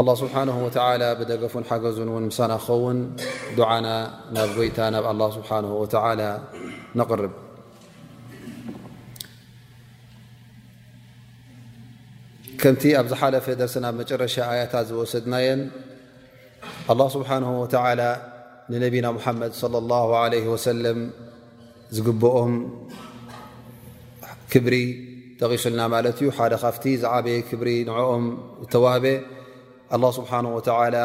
ኣላህ ስብሓነሁ ወተዓላ ብደገፉን ሓገዙን እውን ምሳና ክኸውን ዱዓና ናብ ጎይታ ናብ ኣላህ ስብሓነሁ ወተዓላ ነቕርብ ከምቲ ኣብ ዝሓለፈ ደርሲ ናብ መጨረሻ ኣያታት ዝወሰድናየን ኣላ ስብሓን ወተላ ንነቢና ሙሓመድ ለ ላ ለ ወሰለም ዝግብኦም ክብሪ ጠቂሱልና ማለት እዩ ሓደ ካብቲ ዝዓበየ ክብሪ ንኦም እተዋህበ ኣላ ስብሓን ወተላ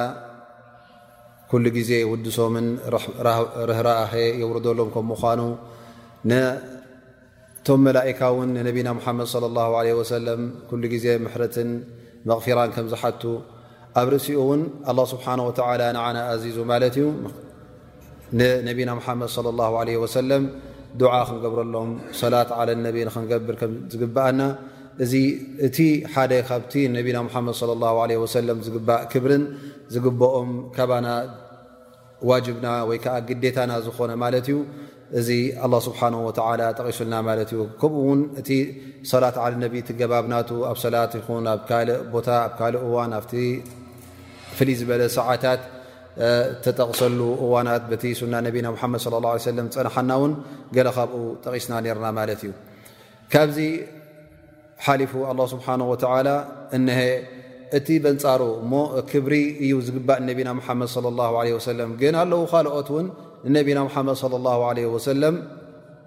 ኩሉ ግዜ ውድሶምን ርህራሀ የውርደሎም ከም ምኳኑ ነቶም መላእካ እውን ንነቢና ሙሓመድ ለ ላ ለ ወሰለም ኩሉ ግዜ ምሕረትን መቕፊራን ከም ዝሓቱ ኣብ ርእሲኡ እውን ኣላ ስብሓን ወተላ ንዓና ኣዚዙ ማለት እዩ ንነቢና ሓመድ صለ ላ ለ ወሰለም ዱዓ ክንገብረሎም ሰላት ዓለ ነቢ ንክንገብር ከም ዝግብኣና እዚ እቲ ሓደ ካብቲ ነቢና ሓመድ صለ ላ ለ ወሰለም ዝግባእ ክብርን ዝግብኦም ካባና ዋጅብና ወይ ከዓ ግዴታና ዝኾነ ማለት እዩ እዚ ኣላ ስብሓን ወተላ ጠቂሱልና ማለት እዩ ከምኡ ውን እቲ ሰላት ዓለ ነቢ ትገባብናቱ ኣብ ሰላት ይኹን ኣብ ካልእ ቦታ ኣብ ካልእ እዋን ኣብቲ ፍልይ ዝበለ ሰዓታት እተጠቕሰሉ እዋናት በቲ ሱና ነቢና ሙሓመድ ስ ላ ሰለም ዝፀናሓና እውን ገለ ካብኡ ጠቒስና ነርና ማለት እዩ ካብዚ ሓሊፉ ኣላ ስብሓን ወተዓላ እነሀ እቲ በንፃሩ እሞ ክብሪ እዩ ዝግባእ ነቢና ሓመድ ለ ለ ወሰለም ግን ኣለዉ ካልኦት እውን ንነቢና ሓመድ ለ ለ ወሰለም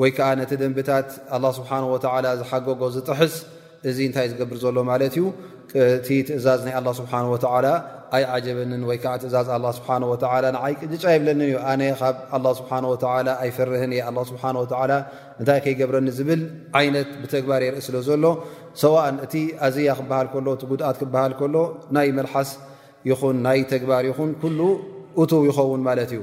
ወይ ከኣ ነቲ ደንብታት ኣላህ ስብሓን ወተዓላ ዝሓገጎ ዝጥሕስ እዚ እንታይ እዩ ዝገብር ዘሎ ማለት እዩ እቲ ትእዛዝ ናይ ኣላ ስብሓን ወተዓላ ኣይዓጀበንን ወይ ከዓ ትእዛዝ ኣላ ስብሓን ወተዓላ ንዓይ ቅጭጫ ይብለንን እዩ ኣነ ካብ ኣላ ስብሓን ወተዓላ ኣይፈርህን እየ ኣላ ስብሓን ወተዓላ እንታይ ከይገብረኒ ዝብል ዓይነት ብተግባር የርኢ ስለ ዘሎ ሰዋእን እቲ ኣዝያ ክበሃል ከሎ እቲ ጉድኣት ክበሃል ከሎ ናይ መልሓስ ይኹን ናይ ተግባር ይኹን ኩሉ እቱው ይኸውን ማለት እዩ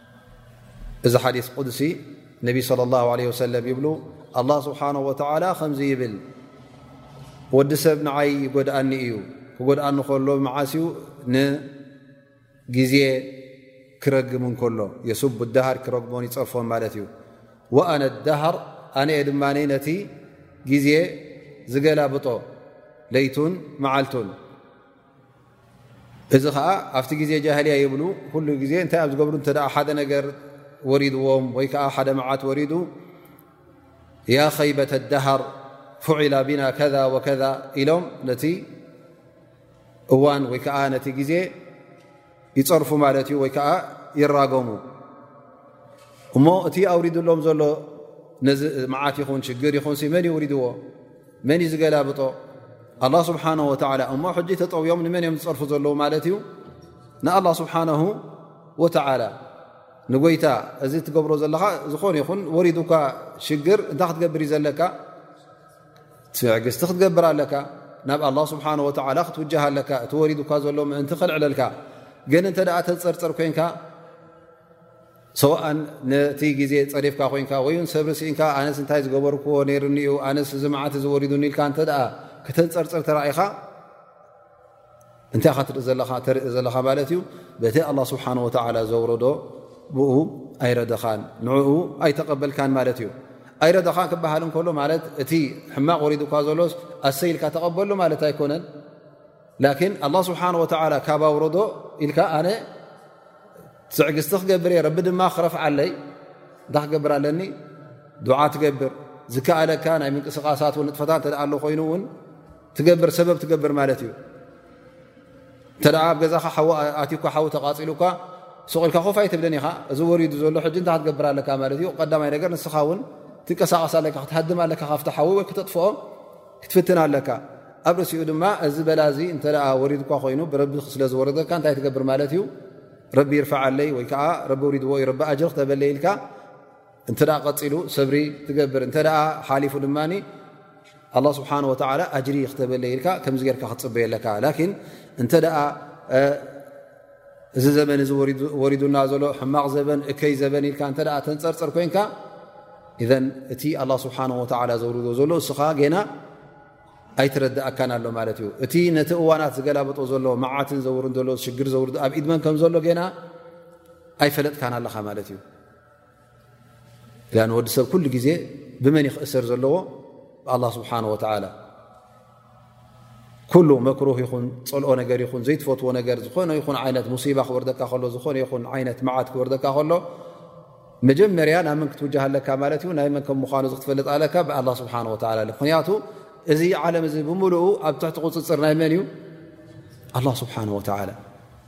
እዚ ሓዲስ ቁድሲ ነቢ صለ ላه ለ ወሰለም ይብሉ ኣላ ስብሓን ወተላ ከምዚ ይብል ወዲ ሰብ ንዓይ ይጎድኣኒ እዩ ክጎድኣኒ ከሎ መዓስ እዩ ንግዜ ክረግም እንከሎ የሱብ ዳሃር ክረግሞን ይፀርፎን ማለት እዩ ወኣነ ዳሃር ኣነ እየ ድማ ነቲ ግዜ ዝገላብጦ ለይቱን መዓልቱን እዚ ከዓ ኣብቲ ግዜ ጃህልያ ይብሉ ኩሉ ግዜ እንታይ ኣብ ዝገብሩ እተ ሓደ ነገር ወሪድዎም ወይ ከዓ ሓደ መዓት ወሪዱ ያ ከይበተ ዳሃር ፍዒላ ቢና ከዛ ወከዛ ኢሎም ነቲ እዋን ወይከዓ ነቲ ግዜ ይፀርፉ ማለት እዩ ወይ ከዓ ይራገሙ እሞ እቲ ኣውሪድሎም ዘሎ ነዚ መዓት ይኹን ሽግር ይኹን መን ይውሪድዎ መን እዩ ዝገላብጦ ኣላ ስብሓን ወላ እሞ ሕጂ ተጠውዮም ንመን እዮም ዝፀርፉ ዘለዉ ማለት እዩ ንኣላ ስብሓንሁ ወተዓላ ንጎይታ እዚ ትገብሮ ዘለካ ዝኾነ ይኹን ወሪዱካ ሽግር እንታይ ክትገብር እዩ ዘለካ ትዕግስቲ ክትገብር ኣለካ ናብ ኣላ ስብሓን ወተላ ክትውጃሃ ኣለካ እቲ ወሪዱካ ዘሎ ምእንቲ ክልዕለልካ ግን እንተ ደኣ ተንፅርፅር ኮንካ ሰዋእን ነቲ ግዜ ፀሪፍካ ኮንካ ወይ ውን ሰብሪ ስኢንካ ኣነስ እንታይ ዝገበርክዎ ነይርኒዩ ኣነስ እዚ መዓልቲ ዝወሪዱኒኢልካ እተ ክተንፅርፅር ተራኢኻ እንታይ ኢኻ ትርኢ ዘለኻ ተርኢ ዘለኻ ማለት እዩ በቲ ኣላ ስብሓን ወተላ ዘውረዶ ብኡ ኣይረደኻን ንዕኡ ኣይተቐበልካን ማለት እዩ ኣይረደኻን ክበሃል እንከሎ ማለት እቲ ሕማቕ ወሪዱካ ዘሎስ ኣሰይኢልካ ተቐበሉ ማለት ኣይኮነን ላኪን ኣላ ስብሓን ወተላ ካብ ኣውረዶ ኢልካ ኣነ ትዕግስቲ ክገብር እየ ረቢ ድማ ክረፍ ዓለይ እንታይ ክገብር ኣለኒ ድዓ ትገብር ዝከኣለካ ናይ ምንቅስቓሳት ንጥፈታት እተደኣ ኣሎ ኮይኑ እውን ትገብር ሰበብ ትገብር ማለት እዩ እተ ኣብ ገዛኻ ሓ ኣትካ ሓ ተቓፂሉካ ሱቕ ኢልካ ኮፍ ኣይትብልን ኢኻ እዚ ወሪዱ ዘሎ ሕጂ እንታይ ክትገብር ኣለካ ማለት እዩ ቀዳማይ ነገር ንስኻ እውን ትንቀሳቐስ ኣለካ ክትሃድም ኣለካ ካብቲ ሓዊ ወይ ክተጥፍኦ ክትፍትን ኣለካ ኣብ ርእሲኡ ድማ እዚ በላ እዚ እንተ ወሪድኳ ኮይኑ ብረቢ ስለ ዝወረደካ እንታይ ትገብር ማለት እዩ ረቢ ይርፍዓለይ ወይ ከዓ ረቢ ውሪድዎ እዩ ረቢ ኣጅር ክተበለይ ኢልካ እንተ ቀፂሉ ሰብሪ ትገብር እንተ ሓሊፉ ድማ ኣላ ስብሓን ወተላ ኣጅሪ ክተበለ ኢልካ ከምዚ ጌርካ ክትፅበየ ኣለካ ላኪን እንተ እዚ ዘበን እዚ ወሪዱና ዘሎ ሕማቕ ዘበን እከይ ዘበን ኢልካ እተ ተንፀርፅር ኮይንካ እዘን እቲ ኣላ ስብሓን ወተላ ዘውርዶ ዘሎ እስኻ ጌና ኣይትረዳእካን ኣሎ ማለት እዩ እቲ ነቲ እዋናት ዝገላበጦ ዘሎ መዓትን ዘውርን ዘሎ ሽግር ዘውር ኣብ ኢድመን ከም ዘሎ ጌና ኣይፈለጥካን ኣለኻ ማለት እዩ ወዲ ሰብ ኩሉ ግዜ ብመን ይክእሰር ዘለዎ ብኣላ ስብሓን ወተላ ኩሉ መክሩህ ይኹን ፀልኦ ነገር ይኹን ዘይትፈትዎ ነገር ዝኾነ ይኹን ዓይነት ሙሲባ ክወርደካ ከሎ ዝኾነ ይኹን ዓይነት መዓት ክወርደካ ከሎ መጀመርያ ናብ መን ክትውጃሃ ኣለካ ማለት እዩ ናይ መን ከም ምኳኑ ዚ ክትፈልጥ ኣለካ ብኣላ ስብሓን ወተላ ምክንያቱ እዚ ዓለም እዚ ብምሉኡ ኣብ ትሕቲ ቁፅፅር ናይ መን እዩ ኣላ ስብሓን ወተላ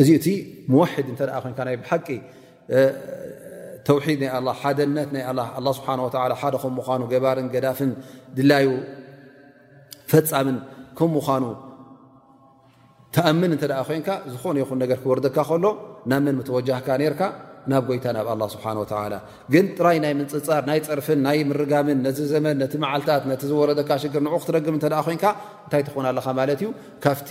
እዚ እቲ ሙዋሕድ እተ ኮንካ ናይ ብሓቂ ተውሒድ ናይ ኣላ ሓደነት ናይ ኣ ስብሓ ሓደ ከም ምኑ ገባርን ገዳፍን ድላዩ ፈፃምን ከም ምዃኑ ተኣምን እተ ኮንካ ዝኾነ ይኹን ነገር ክወርደካ ከሎ ናብ መን ምተወጃህካ ነርካ ናብ ጎይታ ናብ ኣላ ስብሓ ላ ግን ጥራይ ናይ ምንፅፃር ናይ ፀርፍን ናይ ምርጋምን ነዚ ዘመን ነቲ መዓልታት ነቲ ዝወረደካ ሽግር ንዑ ክትረግም እተ ኮንካ እንታይ ትኾን ኣለኻ ማለት እዩ ካብቲ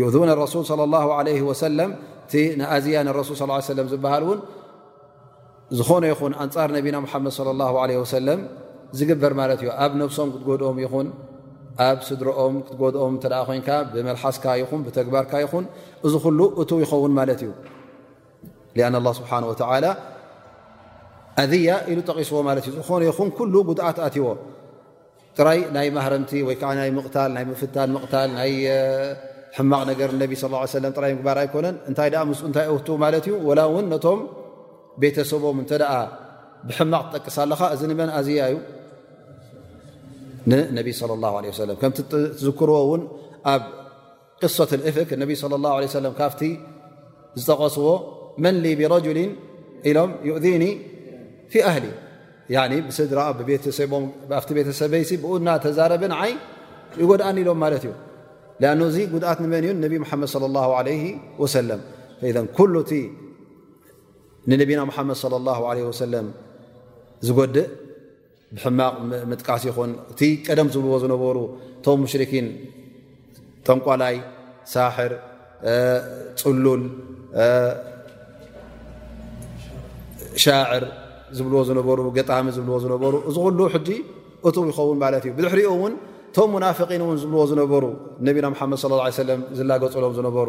ዩእذነ ረሱል صለ ላሁ ለ ወሰለም እቲ ንኣዝያ ንረሱል ስ ሰለም ዝበሃል እውን ዝኾነ ይኹን ኣንፃር ነቢና ሙሓመድ ለ ላ ለ ወሰለም ዝግበር ማለት እዩ ኣብ ነብሶም ክትጎድኦም ይኹን ኣብ ስድሮኦም ክትጎድኦም እተ ኮንካ ብመልሓስካ ይኹን ብተግባርካ ይኹን እዚ ኩሉ እቱ ይኸውን ማለት እዩ ኣን ላ ስብሓን ወተላ ኣዝያ ኢሉ ጠቂስዎ ማለት እዩ ዝኾነ ይኹን ኩሉ ጉድኣት ኣትዎ ጥራይ ናይ ማህረምቲ ወይ ከዓ ናይ ምቕታል ናይ ምፍታን ምቕታል ናይ ሕማቕ ነገር ነቢ ስ ሰለም ጥራይ ምግባር ኣይኮነን እንታይ ደኣ ምስኡ እንታይ እውት ማለት እዩ ወላ እውን ነቶም ቤተሰቦም እንተ ደኣ ብሕማቕ ትጠቅስ ኣለኻ እዚ ንመን ኣዝያ እዩ ንነቢ ለ ላ ለ ሰለም ከምቲ ትዝክርዎ እውን ኣብ ቅሶት እፍክ እነቢ ለ ላ ለ ሰለም ካብቲ ዝጠቐስዎ መን ሊ ብረጅል ኢሎም ዩእኒ ፊ ኣህሊ ብስድራ ኣብቲ ቤተሰበይ ብኡ እና ተዛረበ ንዓይ ይጎድኣኒ ኢሎም ማለት እዩ ኣን እዚ ጉድኣት ንመን እዩ ነቢ ሓመድ ለ ላ ለ ወሰለም ኩሉ እቲ ንነቢና ሓመድ ለ ላ ለ ወሰለም ዝጎድእ ብሕማቕ ምጥቃስ ይኹን እቲ ቀደም ዝብልዎ ዝነበሩ እቶም ሙሽርኪን ጠንቋላይ ሳሕር ፅሉል ሻዕር ዝብልዎ ዝነበሩ ገጣሚ ዝብልዎ ዝነበሩ እዚ ኩሉ ሕጂ እቱ ይኸውን ማለት እዩ ብድሕሪኡ እውን እቶም ሙናፍቒን እውን ዝብልዎ ዝነበሩ ነቢና ሓመድ ስ ሰለም ዝላገፅሎም ዝነበሩ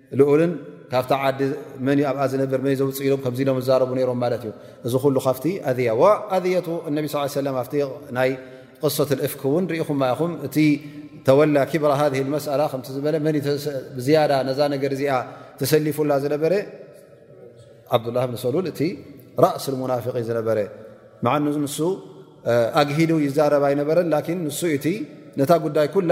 ልኡልን ካብታ ዓዲ መን ዩ ኣብኣ ዝነብር መን ዘውፅ ኢሎም ከምዚ ኢሎም ዛረቡ ነሮም ማለት እዩ እዚ ኩሉ ካብቲ ኣያ ኣየቱ ነቢ ስ ሰለ ኣብቲ ናይ ቅሶት ልእፍክ እውን ርኢኹማ ኢኹም እቲ ተወላ ክብራ ሃ መሳላ ከም ዝበለ መን ብዝያዳ ነዛ ነገር እዚኣ ተሰሊፉላ ዝነበረ ዓብዱላ ብን ሰሉል እቲ ራእስ ሙናፍቂ ዝነበረ መዓ ንሱ ኣግሂዱ ይዛረብ ኣይነበረን ላኪን ንሱ እቲ ነታ ጉዳይ ኩላ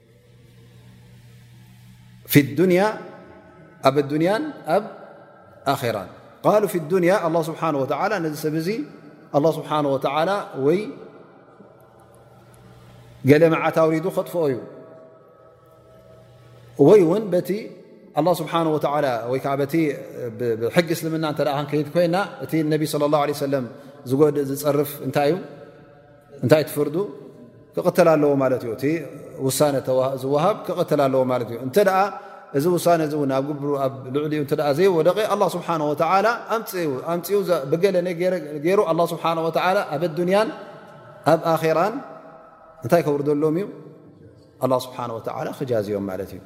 ፊዱንያ ኣብ ኣዱንያን ኣብ ኣራን ቃሉ ፊ ዱንያ ኣላ ስብሓን ወተላ ነዚ ሰብ እዚ ኣላ ስብሓን ወተላ ወይ ገለ መዓት ኣውሪዱ ከጥፍኦ እዩ ወይ እውን በቲ ኣላ ስብሓን ወተላ ወይ ከዓ በቲ ብሕጊ እስልምና እተ ክንከይድ ኮይና እቲ ነቢ ስለ ላ ለ ሰለም ዝጎድእ ዝፀርፍ እንታይ እዩ እንታይ ትፍርዱ ክቕተል ኣለዎ ማለት እዩ እቲ ውሳነ ዝወሃብ ክቕተል ኣለዎ ማለት እዩ እንተ እዚ ውሳነ እዚ እውን ኣብ ግብሩ ኣብ ልዕሊኡ እተ ዘይወደቂ ኣላ ስብሓን ወተላ ኣምፅኡ ኣምፅኡ ብገለ ገይሩ ኣላ ስብሓን ወተላ ኣብ ኣዱንያን ኣብ ኣራን እንታይ ከውርደሎም እዩ ኣላ ስብሓን ወተዓላ ክጃዝዮም ማለት እዩ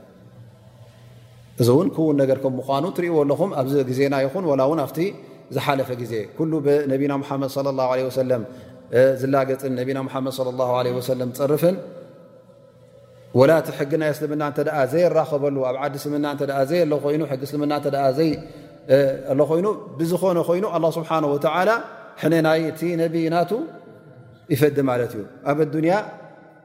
እዚ እውን ክውን ነገር ከም ምኳኑ ትርእዎ ኣለኹም ኣብዚ ግዜና ይኹን ዋላ እውን ኣብቲ ዝሓለፈ ግዜ ኩሉ ብነቢና ሓመድ ለ ላ ለ ወሰለም ዝላገፅን ነቢና ሓመድ ለ ላ ለ ወሰለም ፅርፍን ወላ እቲ ሕጊ ናይ እስልምና እተ ዘይራኸበሉ ኣብ ዓዲ እስልምና እተ ዘየ ሎ ኮይኑ ሕጊ እስልምና እተ ዘይ ኣሎ ኮይኑ ብዝኾነ ኮይኑ ኣላ ስብሓን ወተዓላ ሕነ ናይ እቲ ነቢ ናቱ ይፈዲ ማለት እዩ ኣብ ኣዱንያ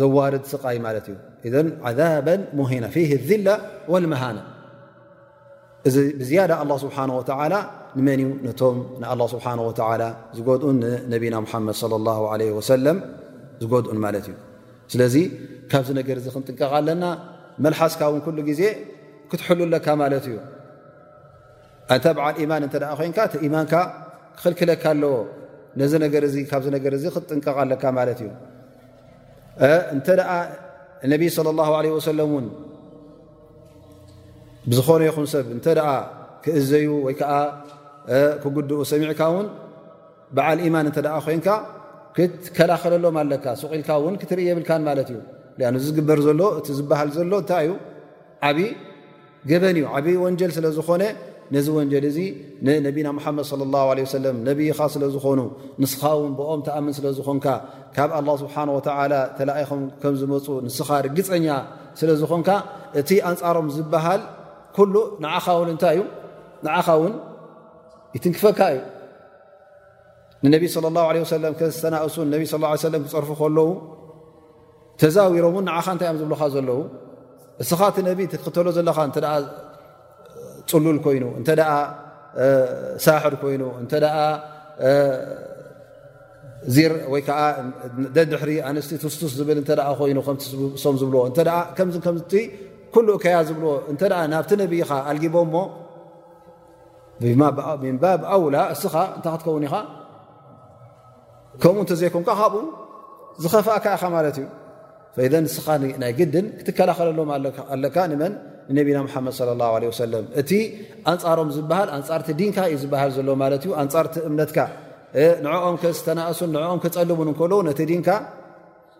ዘዋርድ ስቃይ ማለት እዩ እዘን ዓዛበ ሙሂና ፊ ዚላ ወልመሃና እዚ ብዝያዳ ኣላ ስብሓን ወተላ ንመን እዩ ነቶም ንኣላ ስብሓን ወተላ ዝጎድኡን ንነቢና ሙሓመድ ለ ላ ለ ወሰለም ዝጎድኡን ማለት እዩ ስለዚ ካብዚ ነገር እዚ ክንጥንቀቕ ኣለና መልሓስካ እውን ኩሉ ግዜ ክትሕሉ ኣለካ ማለት እዩ ኣንተ በዓል ኢማን እንተ ኮይንካ እቲ ኢማንካ ክኽልክለካ ኣለዎ ነዚ ነገር እዚ ካብዚ ነገር እዚ ክትጥንቀቕ ኣለካ ማለት እዩ እንተ ነቢ صለ ላه ለ ወሰለ ን ብዝኾነ ይኹን ሰብ እንተ ክእዘዩ ወይ ከዓ ክጉድኡ ሰሚዕካ ውን በዓል ኢማን እተ ኮንካ ክትከላኸለሎም ኣለካ ሱቂኢልካ ውን ክትርኢ የብልካ ማለት እዩ ዝግበር ዘሎ እቲ ዝበሃል ዘሎ እንታይ እዩ ዓብይ ገበን እዩ ዓብይ ወንጀል ስለ ዝኾነ ነዚ ወንጀል እዚ ንነቢና ሙሓመድ ለ ላ ለ ሰለም ነብይኻ ስለ ዝኾኑ ንስኻ ውን ብኦም ተኣምን ስለ ዝኾንካ ካብ ኣላ ስብሓን ወተላ ተላኢኹም ከም ዝመፁ ንስኻ ርግፀኛ ስለ ዝኾንካ እቲ ኣንፃሮም ዝበሃል ኩሉ ንዓኻ ውን እንታይ እዩ ንዓኻ ውን ይትንክፈካ እዩ ንነቢ صለ ላه ለ ሰለም ከዝተናእሱን ነቢ ስ ሰለም ክፀርፉ ከለዉ ተዛዊሮም ን ንዓኻ እንታይ እዮም ዝብልኻ ዘለዉ እስኻ እቲ ነቢ ትክተሎ ዘለኻ እተ ፅሉል ኮይኑ እንተ ሳሕር ኮይኑ እተ ዚር ወይ ከዓ ደድሕሪ ኣንስቲ ትስቱስ ዝብል እተ ኮይኑ ከምሶም ዝብልዎ እተ ከምዚ ከምቲ ኩሉ እከያ ዝብልዎ እተ ናብቲ ነቢኻ ኣልጊቦ ሞ ምንባብ ኣውላ እስኻ እንታይ ክትከውን ኢኻ ከምኡ እንተዘይኮንካ ካብኡ ዝኸፍእካ ኢኻ ማለት እዩ ፈኢዘ ንስኻ ናይ ግድን ክትከላኸለሎም ኣለካ ንመን ንነቢና ሓመድ ለ ላ ለ ወሰለም እቲ ኣንፃሮም ዝበሃል ኣንፃርቲ ዲንካ እዩ ዝበሃል ዘሎ ማለት እዩ ኣንፃርቲ እምነትካ ንኦም ዝተናእሱን ንኦም ክፀልሙን እንከለዉ ነቲ ዲንካ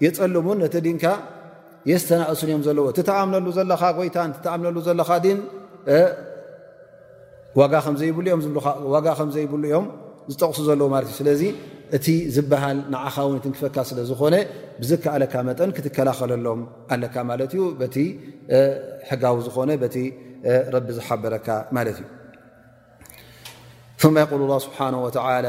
የፀልሙን ነቲ ዲንካ የስተናእሱን እዮም ዘለዎ እቲ ተኣምነሉ ዘለኻ ጎይታን ተኣምነሉ ዘለኻ ን ዋጋ ከምዘይብሉ እዮም ዝብሉኻ ዋጋ ከምዘይብሉ እዮም ዝጠቕሱ ዘለዎ ማለት እዩ ስለዚ እቲ ዝበሃል ንዓኻ ውን ትንክፈካ ስለ ዝኾነ ብዝከኣለካ መጠን ክትከላኸለሎም ኣለካ ማለት እዩ በቲ ሕጋዊ ዝኾነ በቲ ረቢ ዝሓበረካ ማለት እዩ ث የقል ه ስብሓه ወላ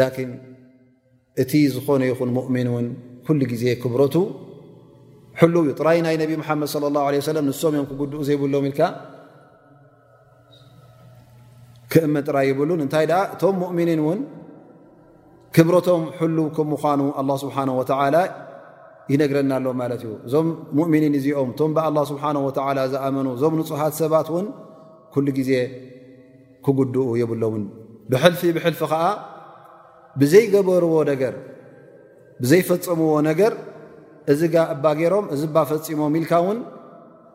ላኪን እቲ ዝኾነ ይኹን ሙእሚን ውን ኩሉ ግዜ ክብረቱ ሕሉው እዩ ጥራይ ናይ ነቢ መሓመድ ለ ላ ለ ሰለም ንሶም እዮም ክጉድኡ ዘይብሎም ኢልካ ክእመን ጥራይ ይብሉን እንታይ ደኣ እቶም ሙእሚኒን እውን ክብረቶም ሕሉው ከም ምኳኑ ኣላ ስብሓን ወተላ ይነግረና ኣሎ ማለት እዩ እዞም ሙእሚኒን እዚኦም እቶም ብኣላ ስብሓን ወተላ ዝኣመኑ እዞም ንፁሃት ሰባት እውን ኩሉ ግዜ ክጉድኡ የብሎምን ብሕልፊ ብሕልፊ ኸዓ ብዘይገበርዎ ነገር ብዘይፈፀምዎ ነገር እዚ ጋ እባ ገይሮም እዚ እባ ፈፂሞም ኢልካ እውን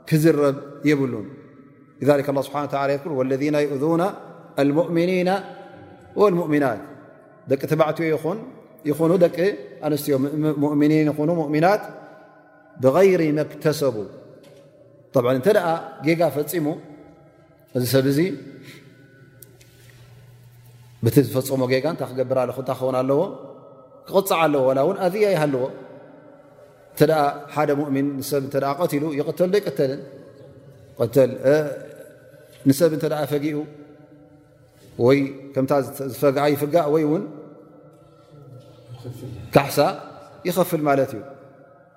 ክዝረብ የብሉን ذሊክ ላ ስብሓ ብ ወለذና ይእذና ልሙእምኒና ወልሙእሚናት ደቂ ትባዕትዮ ይኹን ይኹኑ ደቂ ኣንስትዮ ሙእምኒን ይኹኑ ሙእሚናት ብغይሪ መክተሰቡ እንተ ጌጋ ፈፂሙ እዚ ሰብ እዚ ብቲ ዝፈፀሞ ጌጋ እታ ክገብር ኣለኹ እታ ክኸውን ኣለዎ ክቕፅዕ ኣለዎ ዋላ እውን ኣያ ይሃለዎ እተ ሓደ ሙእሚን ንሰብ እተ ቀትሉ ይቕተል ዶ ይቀተልን ል ንሰብ እንተ ፈጊኡ ወይ ከምታ ዝፈግዓ ይፍጋእ ወይ እውን ካሕሳ ይኸፍል ማለት እዩ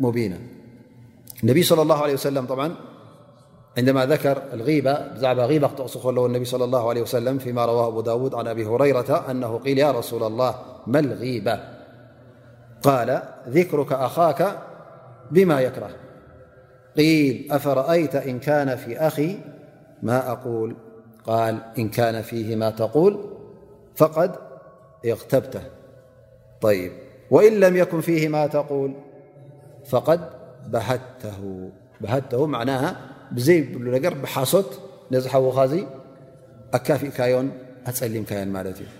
مبينا النبي صلى الله عليه وسلم - طبعا عندما ذكر الغيبة زعب غيبة ل النبي صل الله عليه وسلم-فيما رواه أبو داود عن أبي هريرة أنه قيل يا رسول الله ما الغيبة قال ذكرك أخاك بما يكره قيل أفرأيت إن كان في أخي ما أقول قال إن كان فيه ما تقول فقد اغتبته ወእን ለም የኩን ፊ ማ ተል ፈቐድ በሃተሁ ና ብዘይብሉ ነገር ብሓሶት ነዚ ሓዉኻ ዚ ኣካፊእካዮን ኣፀሊምካዮን ማለት እዩ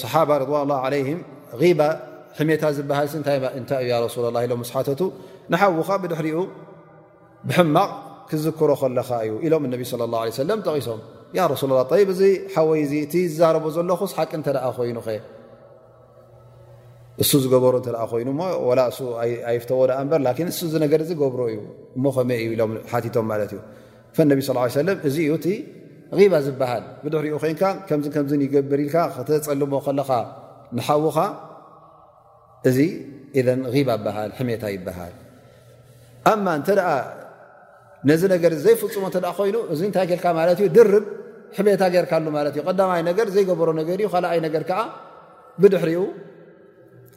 ሰሓባ ርዋ ላ ለይም ባ ሕሜታ ዝበሃል እንታይ እዩ ያ ረሱላ ላ ኢሎም ስሓተቱ ንሓዉኻ ብድሕሪኡ ብሕማቕ ክዝክሮ ከለኻ እዩ ኢሎም ነቢ صለ ه ሰለ ጠቒሶም ያ ረሱላ ላ ጠይብ እዚ ሓወይ እዚ እቲ ዝዛረቦ ዘለኹስ ሓቂ እንተ ኮይኑ ኸ እሱ ዝገበሩ እተ ኮይኑ እሞ ወላ እሱ ኣይፍተዎ ዳኣ እበር ላን እሱ ዚ ነገር ዚ ገብሮ እዩ እሞ ከመ እዩ ኢሎም ሓቲቶም ማለት እዩ ፈነቢ ስ ሰለ እዚ እዩ እቲ ባ ዝበሃል ብድሕሪኡ ኮንካ ከምዚ ከምዝ ይገብር ኢልካ ከተፀልሞ ከለኻ ንሓዉኻ እዚ ኢዘን ጊባ ይበሃል ሕሜታ ይበሃል ኣማ እንተ ነዚ ነገር ዘይፍፁሞ እተ ኮይኑ እዚ እንታይ ጌርካ ማለት እዩ ድርብ ሕሜታ ጌርካሉ ማለት እዩ ቀዳማይ ነገር ዘይገበሮ ነገር እዩ ካልኣይ ነገር ከዓ ብድሕሪኡ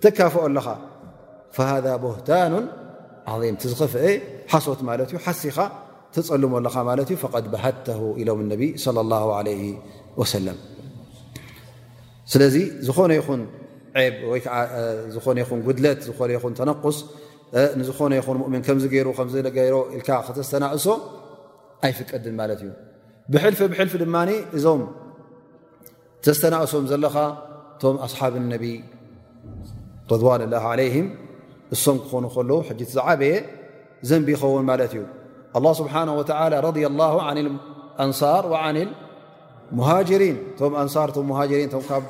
ተካፍኦ ኣለኻ ሃذ ቦህታኑ ም ዝኸፍአ ሓሶት ማለት እዩ ሓሲኻ ተፀልሞ ኣለኻ ማለት እዩ ፈቐድ ብሃተ ኢሎም ነቢ صለ ላه ለ ወሰለም ስለዚ ዝኾነ ይኹን ብ ወይ ዓ ዝኾነ ይን ጉድለት ዝኾነ ይን ተነቁስ ንዝኾነ ይን ؤምን ከ ገይሩ ከ ገይሮ ኢል ከተስተናእሶ ኣይፍቀድን ማለት እዩ ብሕልፊ ብሕልፊ ድማ እዞም ተስተናእሶም ዘለኻ እቶም ኣስሓብ ነቢ ረضዋን ላ ለይም እሶም ክኾኑ ከለዉ ሕጂ ዝዓበየ ዘንቢ ይኸውን ማለት እዩ ስብሓه ረض ላ ኣንሳር ሙሃጅሪን እቶም ኣንሳር ቶም ሙሃጅሪን እቶም ካብ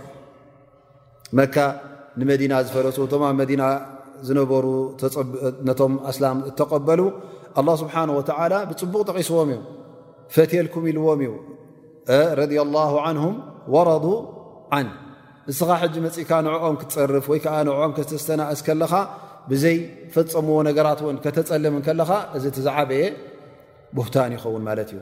መካ ንመዲና ዝፈለሱ እቶም ኣብ መዲና ዝነበሩ ነቶም ኣስላም እተቐበሉ ኣላ ስብሓን ወተዓላ ብፅቡቕ ጠቒስዎም እዩ ፈትየልኩም ኢልዎም እዩ ረድ ላሁ ዓንሁም ወረዱ ዓን ንስኻ ሕጂ መፅእካ ንዕኦም ክትፀርፍ ወይ ከዓ ንዕኦም ከተስተናእስ ከለኻ ብዘይ ፈፀምዎ ነገራት እውን ከተፀልም ከለኻ እዚ እቲ ዝዓበየ ቡህታን ይኸውን ማለት እዩ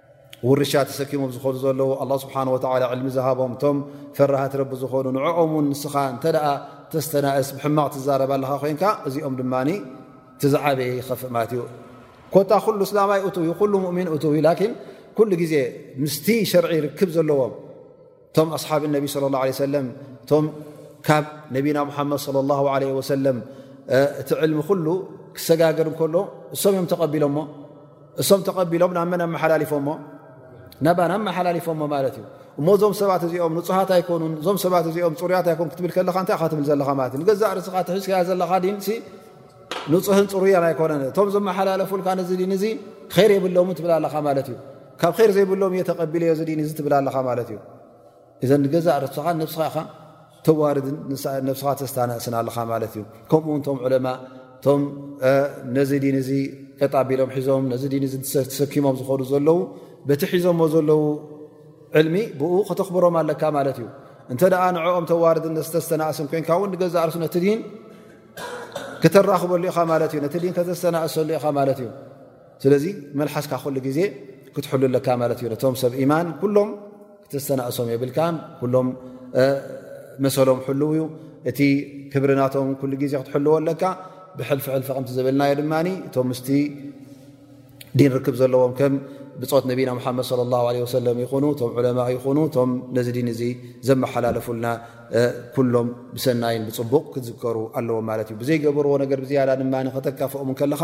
ውርሻ ተሰኪሞም ዝኸዱ ዘለዉ ኣላ ስብሓን ወተላ ዕልሚ ዝሃቦም እቶም ፈራሃት ረቢ ዝኾኑ ንዕኦም ውን ንስኻ እንተ ተስተናእስ ብሕማቕ ትዛረብ ኣለኻ ኮይንካ እዚኦም ድማ ትዝዓበየ ይኸፍእ ማለት እዩ ኮታ ኩሉ እስላማይ እት እዩ ኩሉ ሙእሚን እት እዩ ላኪን ኩሉ ግዜ ምስቲ ሸርዒ ርክብ ዘለዎም እቶም ኣስሓብ ነቢ ለ ላ ሰለም እቶም ካብ ነቢና ሙሓመድ ለ ላ ለ ወሰለም እቲ ዕልሚ ኩሉ ክሰጋገር እንከሎ እሶም እዮም ተቐቢሎሞ እሶም ተቐቢሎም ናብ መን ኣመሓላሊፎሞ ናባን ኣመሓላሊፎሞ ማለት እዩ እሞ እዞም ሰባት እዚኦም ንፁሃት ኣይኮኑን እዞም ሰባት እዚኦም ፅሩያት ኣይኮኑ ክትብል ከለካ እንታይ ካ ትብል ዘለካ ማለት እዩ ንገዛእ ርስኻ ትሕዝከያ ዘለካ ዲን ንፁህን ፅሩያን ኣይኮነን እቶም ዘመሓላለፉልካ ንዚ ን እዚ ር የብሎምን ትብል ኣለካ ማለት እዩ ካብ ር ዘይብሎም እየ ተቀቢለዮ ዚ ዲን እዚ ትብል ኣለኻ ማለት እዩ እዘ ገዛእ ርስኻ ነብስኻ ኢኻ ተዋርድን ነብስኻ ተስታነእስን ኣለኻ ማለት እዩ ከምኡውን ቶም ዑለማ ቶም ነዚ ዲን እዚ ቀጣ ቢሎም ሒዞም ነዚ ዲን እዚ ተሰኪሞም ዝኸዱ ዘለዉ በቲ ሒዞሞ ዘለዉ ዕልሚ ብኡ ከተኽብሮም ኣለካ ማለት እዩ እንተ ደኣ ንዕኦም ተዋርድን ነስተስተናእስን ኮንካ እውን ንገዛእ ርሱ ነቲ ዲን ክተራኽበሉ ኢኻ ማለት እዩ ነቲ ዲን ከተስተናእሰሉ ኢኻ ማለት እዩ ስለዚ መልሓስካ ኩሉ ግዜ ክትሕሉ ኣለካ ማለት እዩ ነቶም ሰብ ኢማን ኩሎም ክተስተናእሶም የብልካ ኩሎም መሰሎም ሕልው እዩ እቲ ክብሪ ናቶም ኩሉ ግዜ ክትሕልዎ ኣለካ ብሕልፊ ሕልፊ ከምቲ ዘበልናዮ ድማ እቶም ምስቲ ዲን ርክብ ዘለዎም ከም ብፆት ነቢና ሓመድ صለ ላ ለ ወሰለም ይኹኑ እቶም ዑለማ ይኹኑ እቶም ነዚ ዲን እዚ ዘመሓላለፉልና ኩሎም ብሰናይን ብፅቡቕ ክትዝከሩ ኣለዎም ማለት እዩ ብዘይገበርዎ ነገር ብዝያዳ ድማ ከተካፍኦም ከለኻ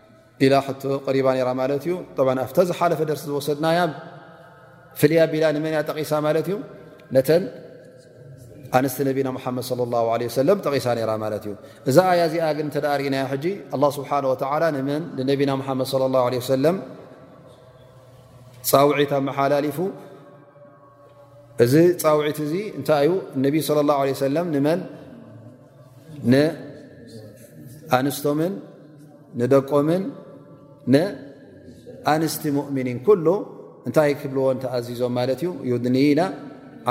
ኢላ ሕቶ ቀሪባ ነራ ማለት እዩ ጠባን ኣብታ ዝሓለፈ ደርሲ ዝወሰድናያ ፍልያ ቢላ ንመን እያ ጠቒሳ ማለት እዩ ነተን ኣንስቲ ነቢና ሙሓመድ ለ ላ ለ ሰለም ጠቒሳ ነራ ማለት እዩ እዛ ኣያ እዚኣ ግን እተ ርእናያ ሕጂ ኣላ ስብሓን ወተላ ንመን ንነቢና ሙሓመድ ለ ላ ለ ሰለም ፃውዒት ኣመሓላሊፉ እዚ ፃውዒት እዚ እንታይ እዩ ነቢ صለ ላه ለ ሰለም ንመን ንኣንስቶምን ንደቆምን ንኣንስቲ ሙእምኒን ኩሉ እንታይ ክብልዎ ተኣዚዞም ማለት እዩ ዩድኒና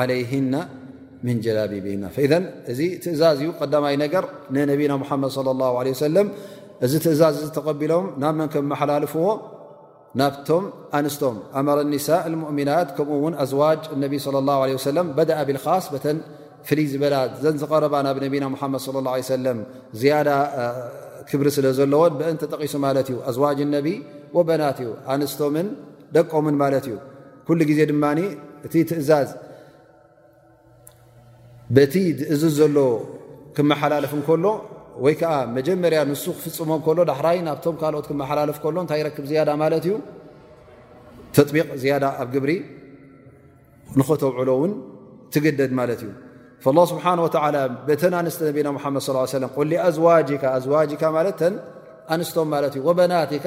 ዓለይህና ምን ጀላቢብና እዚ ትእዛዝ እዩ ቀዳማይ ነገር ንነቢና ሙሓመድ ለ ላ ለ ሰለም እዚ ትእዛዝ እዚ ተቐቢሎም ናብ መን ከመሓላልፍዎ ናብቶም ኣንስቶም ኣመረ ኒሳእ ልሙእሚናት ከምኡ እውን ኣዝዋጅ እነቢ ለ ላ ለ ሰለም በደኣ ቢልኻስ በተን ፍልይ ዝበላ ዘን ዝቐረባ ናብ ነቢና ሙሓመድ ለ ላ ሰለም ዝያዳ ክብሪ ስለ ዘለዎን ብአን ተጠቒሱ ማለት እዩ ኣዝዋጅ ነቢ ወበናት እዩ ኣንስቶምን ደቆምን ማለት እዩ ኩሉ ግዜ ድማ እቲ ትእዛዝ በቲ ዝእዝ ዘሎ ክመሓላለፍ እከሎ ወይ ከዓ መጀመርያ ንሱ ክፍፅሞ ከሎ ዳሕራይ ናብቶም ካልኦት ክመሓላለፍ ከሎ እንታይ ይረክብ ዝያዳ ማለት እዩ ተጥቢቕ ዝያዳ ኣብ ግብሪ ንኸተውዕሎ እውን ትግደድ ማለት እዩ ላ ስብሓን ወላ በተን ኣንስተ ነቢና ሓመድ ስ ሰለም ቁ ኣዋዋጅካ ማለት ተን ኣንስቶም ማለት እዩ ወበናትካ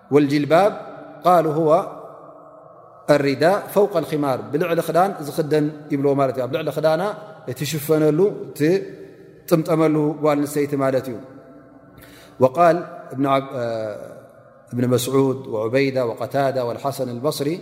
والجلباب قال هو الرداء فوق الخمار بلعل يبل عل تشفنل مطمل ل نسيت وقال بن مسعود وعبيدة وقتادة والحسن البصري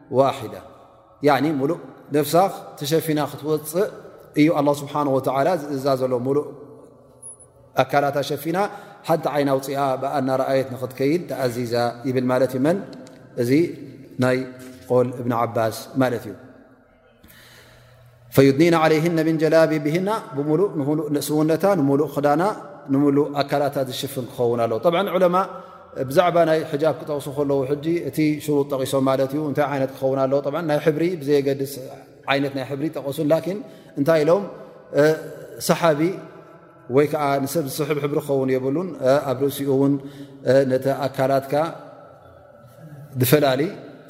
ዋዳ ሙሉእ ነፍሳ ተሸፊና ክትወፅእ እዩ ኣ ስብሓ ወ ዝእዛ ዘሎ ሙሉእ ኣካላታ ሸፊና ሓንቲ ዓይና ውፅኣ ብኣ ናረኣየት ንክትከይድ ተኣዚዛ ይብል ማለት እዩ መን እዚ ናይ ቆል እብኒ ዓባስ ማለት እዩ ፈዩድኒና ዓለይህነ ምን ጀላቢብህና ብምሉእ ንምሉእ ንእስውነታ ንምሉእ ክዳና ንምሉእ ኣካላታ ዝሽፍን ክኸውን ኣለዎ ጠብዓ ዑለማ ብዛዕባ ናይ ሕጃብ ክጠቕሱ ከለዉ ሕጂ እቲ ሽሩጥ ጠቒሶም ማለት እዩ እንታይ ዓይነት ክኸውን ኣለዎ ጠ ናይ ሕብሪ ብዘየገድስ ዓይነት ናይ ሕብሪ ጠቐሱን ላኪን እንታይ ኢሎም ሰሓቢ ወይ ከዓ ንሰብ ዝስሕብ ሕብሪ ክኸውን የብሉን ኣብ ርእሲኡ እውን ነቲ ኣካላትካ ዝፈላሊ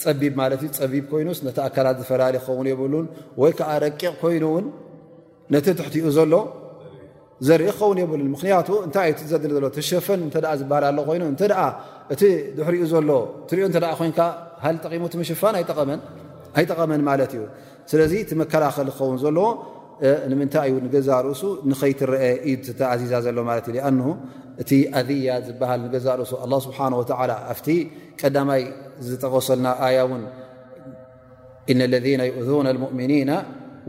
ፀቢብ ማለት እዩ ፀቢብ ኮይኑስ ነቲ ኣካላት ዝፈላሊ ክኸውን የብሉን ወይ ከዓ ረቂቕ ኮይኑ እውን ነቲ ትሕቲኡ ዘሎ ዘርኢ ክኸውን የብሉን ምክንያቱ እንታይ እዩ ዘድሊ ዘሎ ተሸፈን እተ ዝበሃል ኣሎ ኮይኑ እተ እቲ ድሕሪኡ ዘሎ ትሪኦ እተ ኮይንካ ሃልጠቂሙቲ ምሽፋን ኣይጠቐመን ማለት እዩ ስለዚ እቲ መከላኸሊ ክኸውን ዘለዎ ንምንታይ እዩ ንገዛእ ርእሱ ንኸይትረአ ኢዩ ተተኣዚዛ ዘሎ ማለት እዩ ኣን እቲ ኣያ ዝበሃል ንገዛእ ርእሱ ኣላ ስብሓን ወተላ ኣብቲ ቀዳማይ ዝጠቐሰልና ኣያ እውን እነ ለذና ይእذነ ልሙእምኒና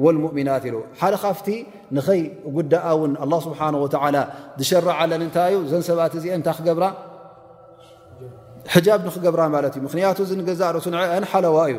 ወልሙእሚናት ኢሉ ሓደ ካብቲ ንኸይ ጉዳኣ እውን ኣላ ስብሓን ወተላ ዝሸረዓለን እንታይ እዩ ዘን ሰባት እዚአ እንታይ ክገብራ ሕጃብ ንክገብራ ማለት እዩ ምክንያቱ እዚ ንገዛእ ርእሱ ንዐአን ሓለዋ እዩ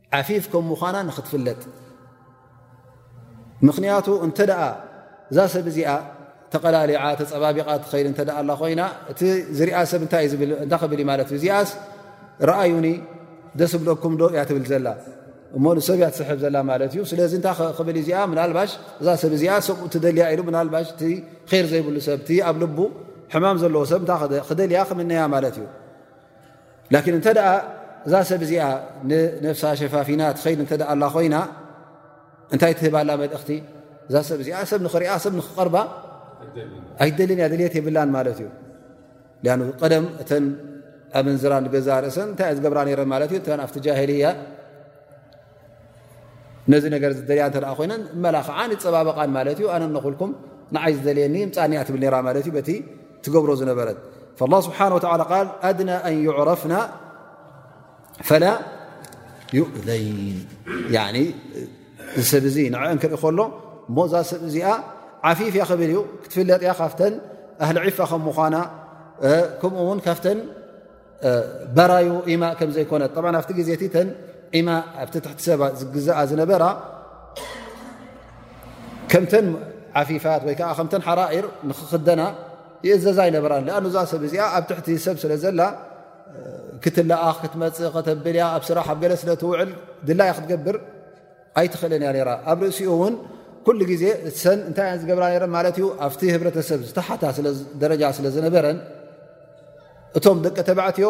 ዓፊፍ ከም ምዃና ንክትፍለጥ ምኽንያቱ እንተ እዛ ሰብ እዚኣ ተቐላሊዓ ተፀባቢቓ ትኸይድ እተ ኣላ ኮይና እቲ ዝርኣ ሰብ እታይ እዩእንታ ክብል ዩ ማለት እዩ እዚኣስ ረኣዩኒ ደስ ብለኩም ዶ እያ ትብል ዘላ እሞ ንሰብ እያ ትስሕብ ዘላ ማለት እዩ ስለዚ እታይ ክብል እዚኣ ምናልባሽ እዛ ሰብ እዚኣ ሰብኡ ትደልያ ኢሉ ምናልባሽ እቲ ር ዘይብሉ ሰብ እቲ ኣብ ልቡ ሕማም ዘለዎ ሰብ እታይ ክደልያ ክምነያ ማለት እዩ ላኪን እንተ እዛ ሰብ እዚኣ ንነብሳ ሸፋፊና ትኸይድ እተ ኣላ ኮይና እንታይ ትህብ ኣላ መልእኽቲ እዛ ሰብ እዚኣ ሰብ ንኽሪኣ ሰብ ንክቐርባ ኣይደልን እያ ድልት የብላን ማለት እዩ ቀደም እተን ኣመንዝራ ንገዛ ርእሰን እንታይ ዝገብራ ነረን ማለት እዩ ኣብቲ ጃሂልያ ነዚ ነገር ዝደልያ እተ ኮይነን መላ ከዓ ይፀባበቓን ማለት እዩ ኣነ ነኹልኩም ንዓይ ዝደልየኒ ምፃኒያ ትብል ራ ማለት እዩ በቲ ትገብሮ ዝነበረት ላ ስብሓ ል ኣድና ኣን ይዕረፍና ፈላ ዩእዘይን ዝሰብ እዚ ንዕአን ክርኢ ከሎ እሞ እዛ ሰብ እዚኣ ዓፊፍ እያ ክብል እዩ ክትፍለጥ እያ ካብተን ኣህሊ ዒፋ ከም ምኳና ከምኡ ውን ካብተን በራዩ ኢማ ከም ዘይኮነ ኣብቲ ግዜ እቲ ተን ኢማ ኣብቲ ትሕቲ ሰባ ዝግዛኣ ዝነበራ ከምተን ዓፊፋት ወይ ከዓ ከምተን ሓራኢር ንክክደና ይእዘዛ ይነበራ ኣ እዛ ሰብ እዚኣ ኣብ ትሕቲ ሰብ ስለ ዘላ ክትለኣኽ ክትመፅእ ከተብልያ ኣብ ስራሕ ኣብ ገለ ስለ ትውዕል ድላያ ክትገብር ኣይትኽእልን እያ ነራ ኣብ ርእሲኡ እውን ኩሉ ግዜ ሰን እንታይ እየን ዝገብራ ነረን ማለት እዩ ኣብቲ ህብረተሰብ ዝተሓታ ደረጃ ስለ ዝነበረን እቶም ደቂ ተባዕትዮ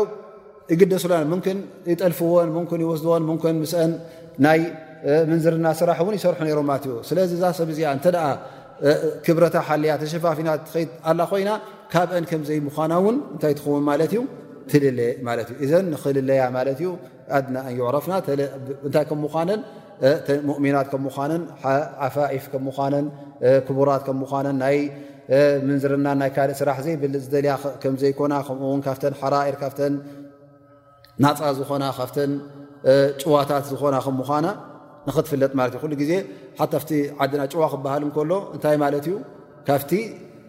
ይግደሱለ ምክን ይጠልፍዎን ን ይወስድዎን ን ምስአን ናይ ምንዝርና ስራሕ እውን ይሰርሑ ነሮም ማለት እዩ ስለዚ እዛ ሰብ እዚኣ እንተ ክብረታ ሓልያ ተሸፋፊና ትኸይድ ኣላ ኮይና ካብአን ከምዘይ ምዃና እውን እንታይ ትኸውን ማለት እዩ ትልለ ማለት እዩ እዘን ንክልለያ ማለት እዩ ኣድና ኣን ይዕረፍና ተለ እንታይ ከም ምዃነን ሙእሚናት ከም ምዃነን ዓፋኢፍ ከም ምዃነን ክቡራት ከም ምዃነን ናይ ምንዝርና ናይ ካልእ ስራሕ ዘይብል ዝደልያ ከም ዘይኮና ከምኡውን ካብተን ሓራኢር ካብተን ናፃ ዝኾና ካብተን ጭዋታት ዝኾና ከም ምዃና ንኽትፍለጥ ማለት እዩ ኩሉ ግዜ ሓታ ኣብቲ ዓድና ጭዋ ክበሃል እንከሎ እንታይ ማለት እዩ ካብቲ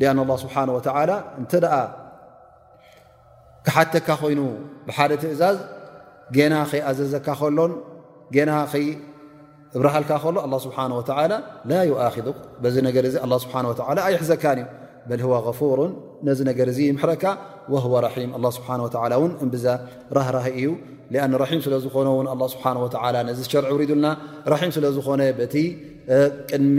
ሊኣን ኣላ ስብሓን ወተዓላ እንተ ደኣ ክሓተካ ኮይኑ ብሓደ ትእዛዝ ጌና ከይኣዘዘካ ከሎን ጌና ከይእብርሃልካ ከሎ ኣላ ስብሓን ወተዓላ ላ ይኣኪዱ በዚ ነገር እዚ ኣላ ስብሓን ወተዓላ ኣይሕዘካን እዩ በል ህዋ غፉሩን ነዚ ነገር እዚ ይምሕረካ ወህወ ራሒም ኣላ ስብሓን ወተዓላ እውን እምብዛ ራህራህ እዩ ሊኣን ራሒም ስለ ዝኾነ እውን ኣላ ስብሓን ወተዓላ ነዚ ሸርዒ ውሪዱልና ራሒም ስለ ዝኾነ በቲ ቅድሚ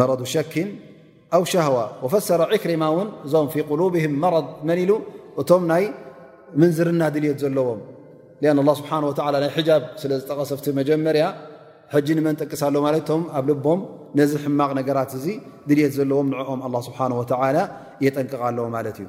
መረዱ ሸኪን ኣው ሸህዋ ፈሰረ ዕክሪማ ውን እዞም ፊ ቁሉብህም መረድ መን ኢሉ እቶም ናይ ምንዝርና ድልት ዘለዎም ን ላ ስብሓ ወ ናይ ሕጃብ ስለ ዝጠቐሰፍቲ መጀመርያ ሕጂ ንመን ጠቅስ ኣሎ ማለት እቶም ኣብ ልቦም ነዚ ሕማቕ ነገራት እዚ ድልት ዘለዎም ንዕኦም ኣላ ስብሓን ወተላ የጠንቅቓ ኣለዎ ማለት እዩ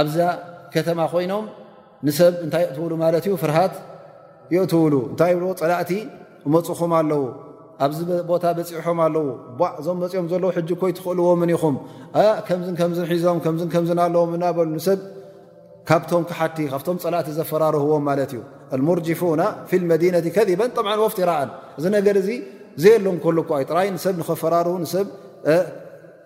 ኣብዛ ከተማ ኮይኖም ንሰብ እንታይ የእትውሉ ማለት እዩ ፍርሃት የእትውሉ እንታይ ይብልዎ ፀላእቲ መፁኹም ኣለዉ ኣብዚ ቦታ በፂሖም ኣለዉ ዕ እዞም መፅኦም ዘለዉ ሕጂ ኮይ ትኽእልዎምን ኢኹም ከምዝ ከምዝ ሒዞም ከ ከምዝ ኣለዎም እናበሉ ንሰብ ካብቶም ክሓቲ ካብቶም ፀላእቲ ዘፈራርህዎም ማለት እዩ ሙርጅፉና ፊ መዲነቲ ከበን ወፍትራኣን እዚ ነገር እዚ ዘየሎ ከሉ ዩ ጥራይ ንሰብ ንኸፈራርሁ ንሰብ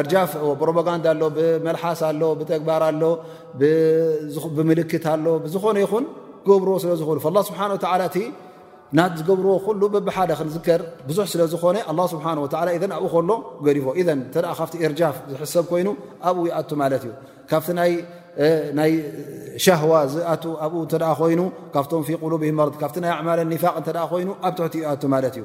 እርጃፍ ፕሮፓጋንዳ ኣሎ ብመልሓስ ኣሎ ብተግባር ኣሎ ብምልክት ኣሎ ብዝኾነ ይኹን ገብርዎ ስለ ዝኾኑ ላ ስብሓ ላ እቲ ና ዝገብርዎ ኩሉ በብሓደ ክንዝከር ብዙሕ ስለ ዝኾነ ኣ ስብሓ ኣብኡ ከሎ ገዲፎ እ ካብቲ እርጃፍ ዝሕሰብ ኮይኑ ኣብኡ ይኣቱ ማለት እዩ ካብቲ ናይ ሻህዋ ዝኣት ኣብኡ እተ ኮይኑ ካብቶም ፊ ቁሉብ መርት ካብቲ ናይ ኣዕማለ ኒፋቅ እተ ኮይኑ ኣብ ትሕቲ ይኣቱ ማለት እዩ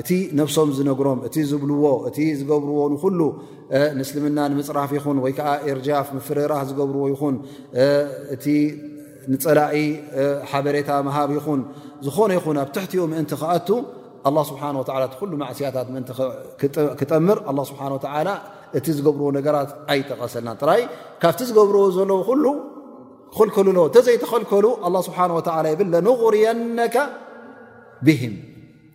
እቲ ነብሶም ዝነግሮም እቲ ዝብልዎ እቲ ዝገብርዎ ንኩሉ ንእስልምና ንምፅራፍ ይኹን ወይ ከዓ ኤርጃፍ ምፍርራህ ዝገብርዎ ይኹን እቲ ንፀላኢ ሓበሬታ ምሃብ ይኹን ዝኾነ ይኹን ኣብ ትሕቲኡ ምእንቲ ክኣቱ ኣ ስብሓ እቲ ኩሉ ማእስያታት ምእንቲ ክጠምር ኣ ስብሓ ወላ እቲ ዝገብርዎ ነገራት ኣይጠቐሰልና ጥራይ ካብቲ ዝገብርዎ ዘለዉ ኩሉ ክኽልከሉ ኣለዎ እተዘይተኸልከሉ ኣ ስብሓ ወላ ይብለ ንغርየነካ ብሂም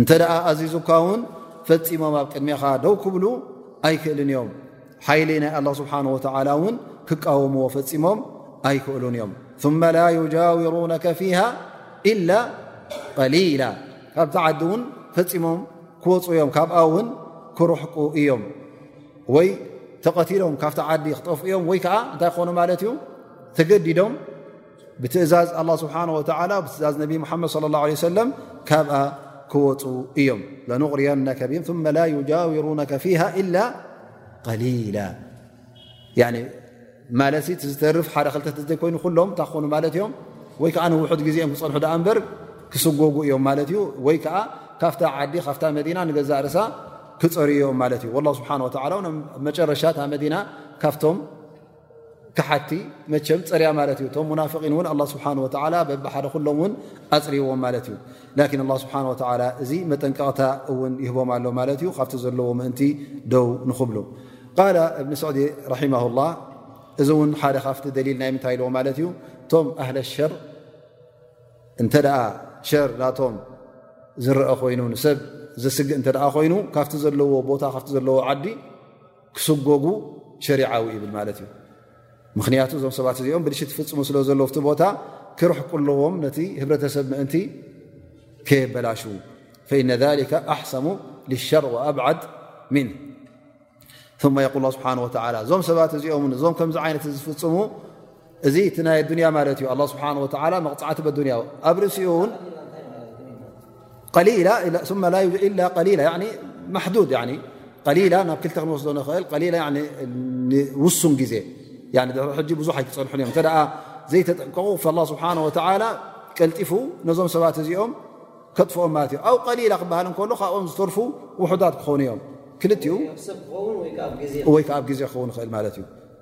እንተ ኣዚዙካ ውን ፈፂሞም ኣብ ቅድሜኻ ደው ክብሉ ኣይክእልን እዮም ሓይሊ ናይ ኣላ ስብሓን ወተላ ውን ክቃወምዎ ፈፂሞም ኣይክእሉን እዮም ثመ ላ ዩጃውሩነከ ፊሃ ኢላ ቀሊላ ካብቲ ዓዲ ውን ፈፂሞም ክወፁ እዮም ካብኣ ውን ክርሕቁ እዮም ወይ ተቐቲሎም ካብቲ ዓዲ ክጠፍኡ እዮም ወይ ከዓ እንታይ ክኾኑ ማለት እዩ ተገዲዶም ብትእዛዝ ኣላ ስብሓን ወተላ ብትእዛዝ ነቢ ሙሓመድ ለ ላ ለ ሰለም ካብኣ ክወፁ እዮም ለንቕርዮነከ ብ መ ላ ዩጃውሩነከ ፊሃ ኢላ ቀሊላ ማለት እቲ ዝተርፍ ሓደ ክልተ ዘይኮይኑ ኩሎም እታ ክኾኑ ማለት እዮም ወይ ከዓ ንውሑድ ግዜ እዮም ክፀንሑ ዳኣ እንበር ክስጎጉ እዮም ማለት እዩ ወይ ከዓ ካብታ ዓዲ ካብታ መዲና ንገዛእ ርሳ ክፀርዮ እዮም ማለት እዩ ላ ስብሓን ወላ መጨረሻ እታ መዲና ካብቶም ካሓቲ መቸም ፅርያ ማለት እዩ እቶም ሙናፍቒን እውን ኣላ ስብሓን ወተዓላ በብሓደ ኩሎም እውን ኣፅርዎም ማለት እዩ ላኪን ኣላ ስብሓን ወተዓላ እዚ መጠንቀቕታ እውን ይህቦም ኣሎ ማለት እዩ ካብቲ ዘለዎ ምእንቲ ደው ንኽብሉ ቃል እብኒ ስዑዲ ራሒማ ላ እዚ እውን ሓደ ካፍቲ ደሊል ናይ ምንታይ ኢልዎ ማለት እዩ እቶም ኣህለ ሸር እንተ ደኣ ሸር ናቶም ዝረአ ኮይኑ ንሰብ ዘስግእ እንተ ደኣ ኮይኑ ካብቲ ዘለዎ ቦታ ካብቲ ዘለዎ ዓዲ ክስጎጉ ሸሪዓዊ ይብል ማለት እዩ ምክንያቱ እዞም ሰባት እዚኦም ብልሽ ትፍፅሙ ስለ ዘሎ ቲ ቦታ ክርሕቁ ኣለዎም ነቲ ህብረተሰብ ምእንቲ ከየበላሽ ፈኢነ ሊከ ኣሕሰሙ ልሸር ኣብዓድ ምን ማ የቁል ስብሓ ወላ እዞም ሰባት እዚኦም እዞም ከምዚ ዓይነት ዝፍፅሙ እዚ እቲ ናይ ኣዱንያ ማለት እዩ ኣላ ስብሓን ወተላ መቕፃዕቲ በዱንያዊ ኣብ ርእሲኡ እውን ቀሊላ ላ ኢላ ቀሊላ ማሕዱድ ቀሊላ ናብ ክልተ ክንወስዶ ንኽእል ቀሊላ ንውሱን ግዜ ድሕሪ ሕጂ ብዙሕ ኣይትፀንሑን እዮም እተደኣ ዘይተጠንቀቑ ላ ስብሓን ወተላ ቀልጢፉ ነዞም ሰባት እዚኦም ከጥፍኦም ማለት እዩ ኣብ ቀሊላ ክበሃል እንከሎ ካብኦም ዝተርፉ ውሑዳት ክኾኑ እዮም ክልቲኡ ወይ ከዓ ኣብ ግዜ ክኸውን ይኽእል ማለት እዩ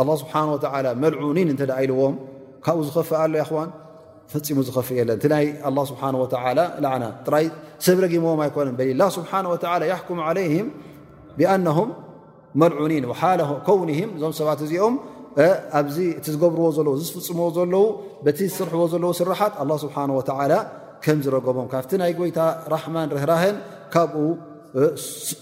ኣላ ስብሓን ወተዓላ መልዑኒን እንተ ደኣ ኢልዎም ካብኡ ዝኸፍእ ኣሎ ይኽዋን ፈፂሙ ዝኸፍእ የለን እቲ ናይ ኣላ ስብሓን ወተዓላ ላዕና ጥራይ ሰብ ረጊምዎም ኣይኮነን በ ላ ስብሓን ወተላ ያሕኩም ዓለይህም ብኣነሁም መልዑኒን ሓለ ከውንህም እዞም ሰባት እዚኦም ኣብዚ እቲ ዝገብርዎ ዘለዉ ዝፍፅምዎ ዘለዉ በቲ ዝስርሕዎ ዘለዉ ስራሓት ኣላ ስብሓን ወተዓላ ከም ዝረገቦም ካብቲ ናይ ጎይታ ራሕማን ርህራህን ካብኡ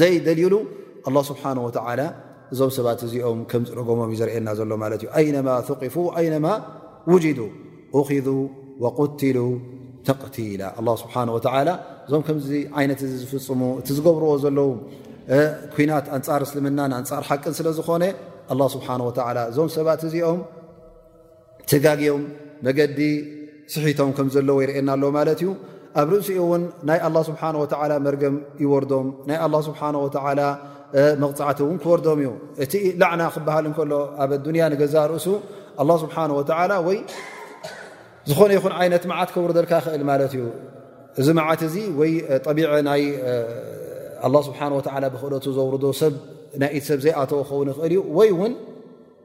ዘይደልዩሉ ኣላ ስብሓን ወተዓላ እዞም ሰባት እዚኦም ከም ዝረጎሞም እዩ ዘርእየና ዘሎ ማለት እዩ ኣይነማ ثቂፉ ኣይነማ ውጅዱ ኪዙ ወቁትሉ ተቕቲላ ኣላ ስብሓን ወተዓላ እዞም ከምዚ ዓይነት እዚ ዝፍፅሙ እቲ ዝገብርዎ ዘለዉ ኩናት ኣንፃር እስልምናን ኣንፃር ሓቅን ስለ ዝኾነ ኣላ ስብሓን ወተዓላ እዞም ሰባት እዚኦም ተጋግዮም መገዲ ስሒቶም ከም ዘለዎ ይርእና ኣሎ ማለት እዩ ኣብ ርእሲኡ እውን ናይ ኣላ ስብሓን ወተዓላ መርገም ይወርዶም ናይ ኣላ ስብሓን ወተዓላ መቕፃዕቲ እውን ክወርዶም እዩ እቲ ላዕና ክበሃል እንከሎ ኣብ ኣዱንያ ንገዛእ ርእሱ ኣላ ስብሓን ወተዓላ ወይ ዝኾነ ይኹን ዓይነት መዓት ከውርደልካ ይኽእል ማለት እዩ እዚ መዓት እዚ ወይ ጠቢ ናይ ኣላ ስብሓን ወተዓላ ብክእለቱ ዘውርዶ ሰብ ናይ ኢድ ሰብ ዘይኣተወ ክኸውን ይኽእል እዩ ወይ እውን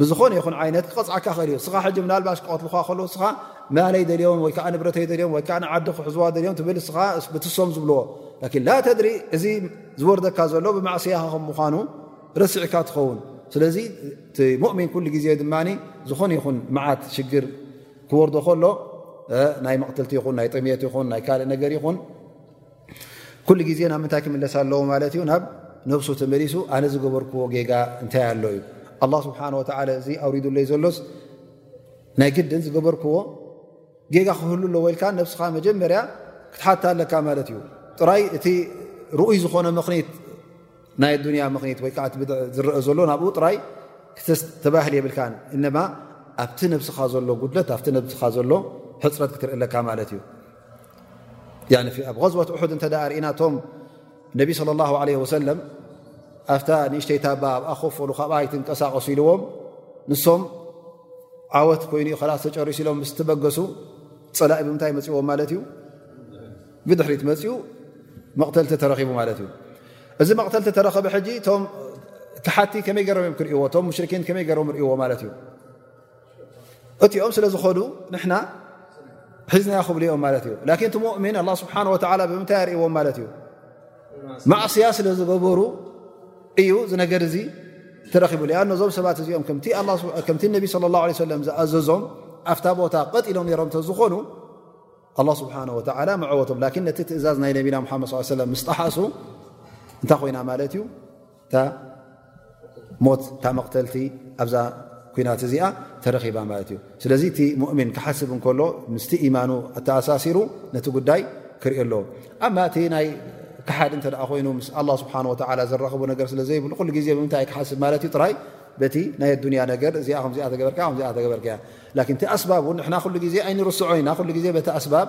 ብዝኾነ ይኹን ዓይነት ክቐፅዓካ ክእል እዩ እስኻ ሕጂ ምናልባሽ ክቐትልኻ ከለዉ እስኻ ማለይ ደልዮም ወይ ከዓ ንብረተይ ደልዮም ወይ ከዓ ንዓዲ ክሕዝዋ ደልዮም ትብል እስኻ ብትሶም ዝብልዎ ላኪን ላ ተድሪ እዚ ዝወርደካ ዘሎ ብማእስያኻ ከም ምዃኑ ረስዕካ ትኸውን ስለዚ እቲ ሙእሚን ኩሉ ግዜ ድማ ዝኾነ ይኹን መዓት ሽግር ክወርዶ ከሎ ናይ መቕትልቲ ይኹን ናይ ጥምት ይኹን ናይ ካልእ ነገር ይኹን ኩሉ ግዜ ናብ ምንታይ ክምለስ ኣለዎ ማለት እዩ ናብ ነብሱ ተመሊሱ ኣነ ዝገበርክዎ ጌጋ እንታይ ኣሎ እዩ ኣላ ስብሓን ወተላ እዚ ኣውሪዱለይ ዘሎስ ናይ ግድን ዝገበርክዎ ጌጋ ክህሉ ኣለዎ ኢልካ ነብስኻ መጀመርያ ክትሓታ ኣለካ ማለት እዩ ጥራይ እቲ ርኡይ ዝኾነ ምኽኒት ናይ ኣዱንያ ምኽኒት ወይከዓ እቲ ብድዕ ዝረአ ዘሎ ናብኡ ጥራይ ክተባህል የብልካ እነማ ኣብቲ ነብስኻ ዘሎ ጉድለት ኣብቲ ነብስኻ ዘሎ ሕፅረት ክትርኢ ኣለካ ማለት እዩ ኣብ غዝወት ሑድ እተ ርእና ቶም ነቢ صለ ላه ለ ወሰለም ኣብታ ንእሽተይ ታባ ኣብኣ ኮፍ በሉ ካብኣ ይትንቀሳቀሱ ኢልዎም ንሶም ዓወት ኮይኑ ዩ ላስ ተጨሪሱ ኢሎም ምስ ትበገሱ ፀላኢ ብምንታይ መፅዎም ማለት እዩ ብድሕሪት መፅኡ መቕተልቲ ተረኪቡ ማለት እዩ እዚ መቕተልቲ ተረከበ ሕጂ ቶም ክሓቲ ከመይ ገሮም እዮም ክርእዎ ቶም ሙሽርኪን ከመይ ገሮም ርእዎ ማለት እዩ እቲኦም ስለ ዝኾኑ ንሕና ሒዝናዮ ክብሉ ኦም ማለት እዩ ላን እቲ ሙእሚን ኣ ስብሓ ወላ ብምንታይ ኣርእዎም ማለት እዩ ማእስያ ስለ ዝገበሩ እዩ ዝነገር እዚ ተረኪቡ ኣ ዞም ሰባት እዚኦም ከምቲ ነቢ ለ ላ ሰለም ዝኣዘዞም ኣብታ ቦታ ቀጥ ኢሎም ሮም እተዝኾኑ ኣላ ስብሓን ወላ መዐወቶም ላን ነቲ ትእዛዝ ናይ ነቢና ሓመድ ስ ምስ ጠሓሱ እንታይ ኮይና ማለት እዩ እታ ሞት እታ መቕተልቲ ኣብዛ ኩናት እዚኣ ተረኺባ ማለት እዩ ስለዚ እቲ ሙእምን ክሓስብ እንከሎ ምስቲ ኢማኑ ኣተኣሳሲሩ ነቲ ጉዳይ ክሪኦ ኣለዎ ኣማ እቲ ናይ ክሓድ እንተ ኮይኑ ምስ ኣላ ስብሓን ወላ ዘራኽቡ ነገር ስለ ዘይብሉ ኩሉ ግዜ ብምንታይ ክሓስብ ማለት እዩ ጥራይ በቲ ናይ ኣዱንያ ነገር እዚኣ ከምዚኣ ተገበርካ ከምዚኣ ተገበርካያ ላን እቲ ኣስባብ እውን ንሕና ኩሉ ግዜ ኣይንርስዖ ኢና ኩሉ ግዜ በቲ ኣስባብ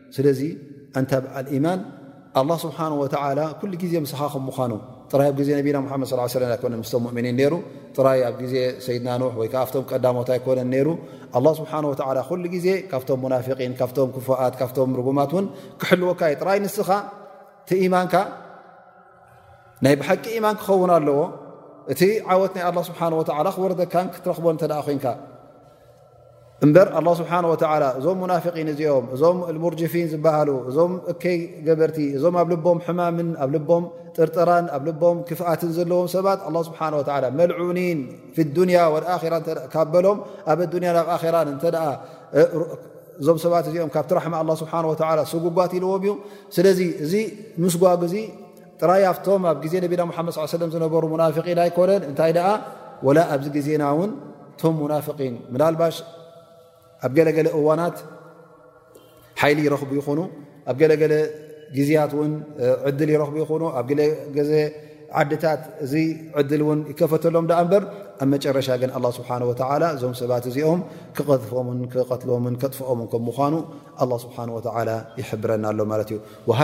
ስለዚ ኣንታ ብዓል ኢማን ኣላ ስብሓን ወተላ ኩሉ ግዜ ምሳኻ ከም ምዃኑ ጥራይ ኣብ ግዜ ነቢና ሓመድ ስ ሰለ ኣይኮነን ምስቶም ሙእምኒን ነይሩ ጥራይ ኣብ ግዜ ሰይድና ኖሕ ወይ ከዓ ኣብቶም ቀዳሞት ኣይኮነን ነይሩ ኣላ ስብሓን ወተላ ኩሉ ግዜ ካብቶም ሙናፊቒን ካብቶም ክፉኣት ካብቶም ርጉማት እውን ክሕልወካ እዩ ጥራይ ንስኻ እቲ ኢማንካ ናይ ብሓቂ ኢማን ክኸውን ኣለዎ እቲ ዓወት ናይ ኣላ ስብሓን ወተላ ክወርደካን ክትረኽቦን እተ ኮንካ እበር ኣ ስብሓ እዞም ሙናፍቒን እዚኦም እዞም ሙርጅፊን ዝበሃሉ እዞም እከይ ገበርቲ እዞም ኣብ ልቦም ሕማምን ኣብ ልቦም ጥርጥራን ኣብ ልቦም ክፍኣትን ዘለዎም ሰባት ኣ ስብሓ መልዑኒን ፊ ዱንያ ወኣራ ካብ በሎም ኣብ ኣዱንያ ናብ ኣራ እተ እዞም ሰባት እዚኦም ካብቲ ራሕማ ስብሓ ስጉጓት ኢልዎም እዩ ስለዚ እዚ ምስጓግ እዙ ጥራይ ኣብቶም ኣብ ግዜ ነቢና ሙሓመድ ስ ሰለም ዝነበሩ ሙናፍቒን ኣይኮነን እንታይ ደኣ ወላ ኣብዚ ግዜና እውን እቶም ሙናፍቒን ምናልባሽ ኣብ ገለገለ እዋናት ሓይሊ ይረኽቡ ይኹኑ ኣብ ገለገለ ግዜያት እውን ዕድል ይረኽቡ ይኹኑ ኣብ ገለገዘ ዓድታት እዚ ዕድል እውን ይከፈተሎም ዳኣ እምበር ኣብ መጨረሻ ግን ኣላ ስብሓን ወተላ እዞም ሰባት እዚኦም ክቐትፎምን ክቐትሎምን ከጥፍኦምን ከም ምኳኑ ኣላ ስብሓን ወተላ ይሕብረና ኣሎ ማለት እዩ ሃ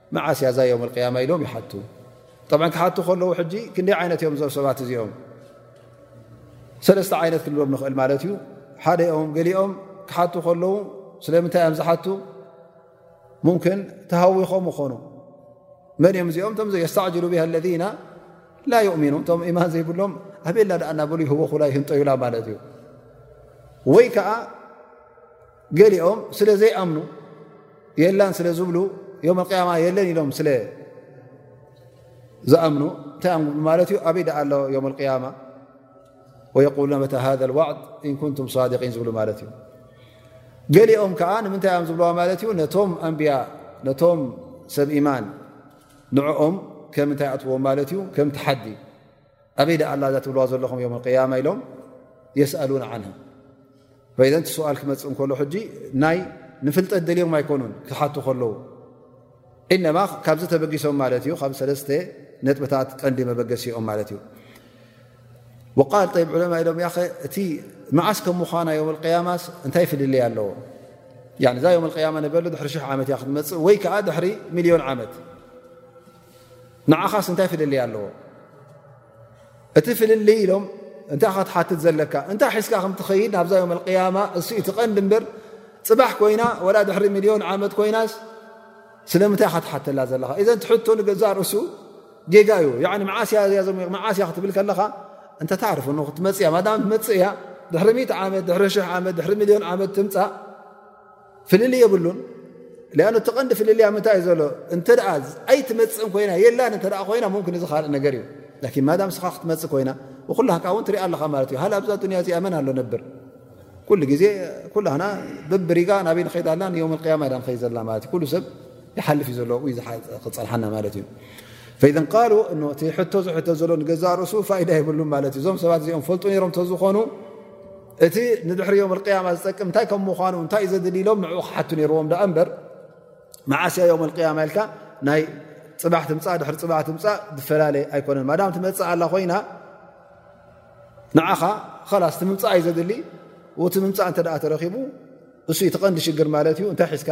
መዓስ እያ እዛ ዮም ኣልቅያማ ኢሎም ይሓቱ ጠብዓ ክሓቱ ከለዉ ሕጂ ክንደይ ዓይነት እዮም እዞም ሰባት እዚኦም ሰለስተ ዓይነት ክንብሎም ንኽእል ማለት እዩ ሓደ ኦም ገሊኦም ክሓቱ ከለዉ ስለምንታይ እዮም ዝሓቱ ሙምክን ተሃዊኾም ይኾኑ መን እዮም እዚኦም እቶም ዘየስተዕጅሉ ብሃ ለذና ላ ዩእሚኑ እቶም ኢማን ዘይብሎም ኣበየላ ዳኣ እናበሉ ይህወኹላ ይህንጠዩላ ማለት እዩ ወይ ከዓ ገሊኦም ስለ ዘይኣምኑ የላን ስለ ዝብሉ ዮም ቅያማ የለን ኢሎም ስለ ዝኣምኑ እንታይ ብ ማለት እዩ ኣበይ ደኣ ኣሎ ዮም ቅያማ ወየቁሉና መታ ሃ ዋዕድ እንኩንቱም ሳድቂን ዝብሉ ማለት እዩ ገሊኦም ከዓ ንምንታይ ዮም ዝብልዋ ማለት እዩ ነቶም ኣንብያ ነቶም ሰብ ኢማን ንዕኦም ከም እንታይ ኣትዎም ማለት እዩ ከም ተሓዲ ኣበይ ዳኣ ኣላ እዛ ትብልዋ ዘለኹም ዮም ቅያማ ኢሎም የስኣሉን ዓን ቲ ስዋል ክመፅእ እንከሎ ሕጂ ናይ ንፍልጠት ደልዮም ኣይኮኑን ክሓቱ ከለዉ ኢነማ ካብዚ ተበጊሶም ማለት እዩ ካብ ሰለስተ ነጥብታት ቀንዲ መበገሲኦም ማለት እዩ ቃል ጠይብ ዕለማ ኢሎም ኸ እቲ መዓስ ከም ምዃና ዮም ቅያማስ እንታይ ፍልለይ ኣለዎ እዛ ዮም ቅያማ ንበሉ ድሕሪ ሽሕ ዓመት እያ ክትመፅእ ወይ ከዓ ድሕሪ ሚልዮን ዓመት ንዓኻስ እንታይ ፍልልይ ኣለዎ እቲ ፍልልይ ኢሎም እንታይ ካትሓትት ዘለካ እንታይ ሒዝካ ከም ትኸይድ ናብዛ ዮም ኣልቅያማ እሱ እቲ ቐንዲ እምበር ፅባሕ ኮይና ወላ ድሕሪ ሚልዮን ዓመት ኮይናስ ስለምንታይ ካትሓተላ ዘለኻ እዘን ትሕቶ ንገዛ ርእሱ ጌጋ እዩ መዓስ እያ እዚያ ዘሙ መዓስ እያ ክትብል ከለኻ እንተ ታርፍ ን ክትመፅእያ ማዳም ትመፅእ እያ ድሕሪ ዓመት ድሕሪ ሽ ዓመት ድሕሪ ሚልዮን ዓመት ትምፃእ ፍልል የብሉን ኣ እቲ ቀንዲ ፍልልያ ምንታይ እዩ ዘሎ እንተ ኣይትመፅእን ኮይና የላን እተ ኮይና ምን እዚ ካልእ ነገር እዩ ን ማዳ ስኻ ክትመፅእ ኮይና ኩላ ካ ውን ትሪኣ ኣለኻ ማለት እዩ ሃ ኣብዛ ዱንያ እዚኣ መን ኣሎ ነብር ኩሉ ግዜ ኩላና ብብሪጋ ናበይ ንኸይድ ኣለና ንዮም ያማ ዳ ንኸይድ ዘለና ማለት እዩ ኩሉ ሰብ ይሓልፍ እዩ ዘሎ ዩ ክፀልሓና ማለት እዩ ፈኢዘ ቃሉ እቲ ሕቶ ዝሕቶ ዘሎ ንገዛእ ርእሱ ፋይዳ የብሉን ማለት እዩ እዞም ሰባት እዚኦም ፈልጡ ነሮም እተዝኾኑ እቲ ንድሕሪ ዮም ኣልቅያማ ዝጠቅም እንታይ ከም ምዃኑ እንታይ እዩ ዘድል ኢሎም ንዕኡ ክሓቱ ነይርዎም ደኣ እምበር መዓስ እያ ዮም ኣልቅያማ ኢልካ ናይ ፅባሕ ትምፃእ ድሕሪ ፅባሕ ትምፃእ ዝፈላለ ኣይኮነን ማዳም ትመፅእ ኣላ ኮይና ንዓኻ ኸላስ እቲ ምምፃእ እዩ ዘድሊ እቲ ምምፃእ እንተ ተረኪቡ እሱ እዩ ተቐንዲ ሽግር ማለት እዩ እንታይ ሒዝካ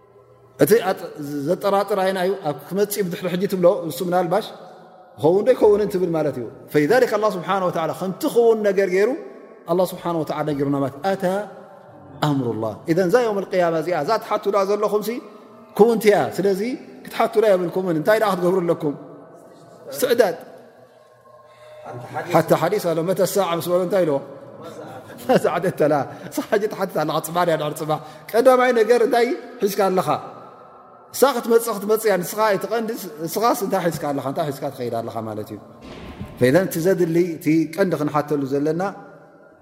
እቲ ዘጠራጥር ኣይና እዩ ኣብ ክመፅ ድሕሪ ሕጂ ትብሎ ንሱ ምናልባሽ ኸውን ዶይከውንን ትብል ማለት እዩ ሊክ ላ ስብሓ ከምቲ ክውን ነገር ገይሩ ኣ ስብሓ ነጊሩና ለት ኣታ ኣምሩ ላ እዘ እዛ ዮም ያማ እዚኣ እዛ ትሓቱላ ዘለኹም ክውንቲ እያ ስለዚ ክትሓቱላ የብልኩምን እንታይ ክትገብሩ ኣለኩም ስትዕዳድ ሓታ ሓዲስ ኣሎ መተ ሳዕ ምስ በሎ እንታይ ኢልዎ ሳዓደተላ ሳሓጂ ትሓትት ኣለካ ፅባሕ ድያ ድሕሪ ፅባሕ ቀዳማይ ነገር እንታይ ሒዝካ ኣለኻ እሳ ክትመፅእ ክትመፅእያ ንስኻ ኣይትቐንዲ ንስኻስ እንታይ ሒዝካ ኣለኻ እንታይ ሒዝካ ትኸይድ ኣለኻ ማለት እዩ ፈዘን እቲ ዘድሊ እቲ ቀንዲ ክንሓተሉ ዘለና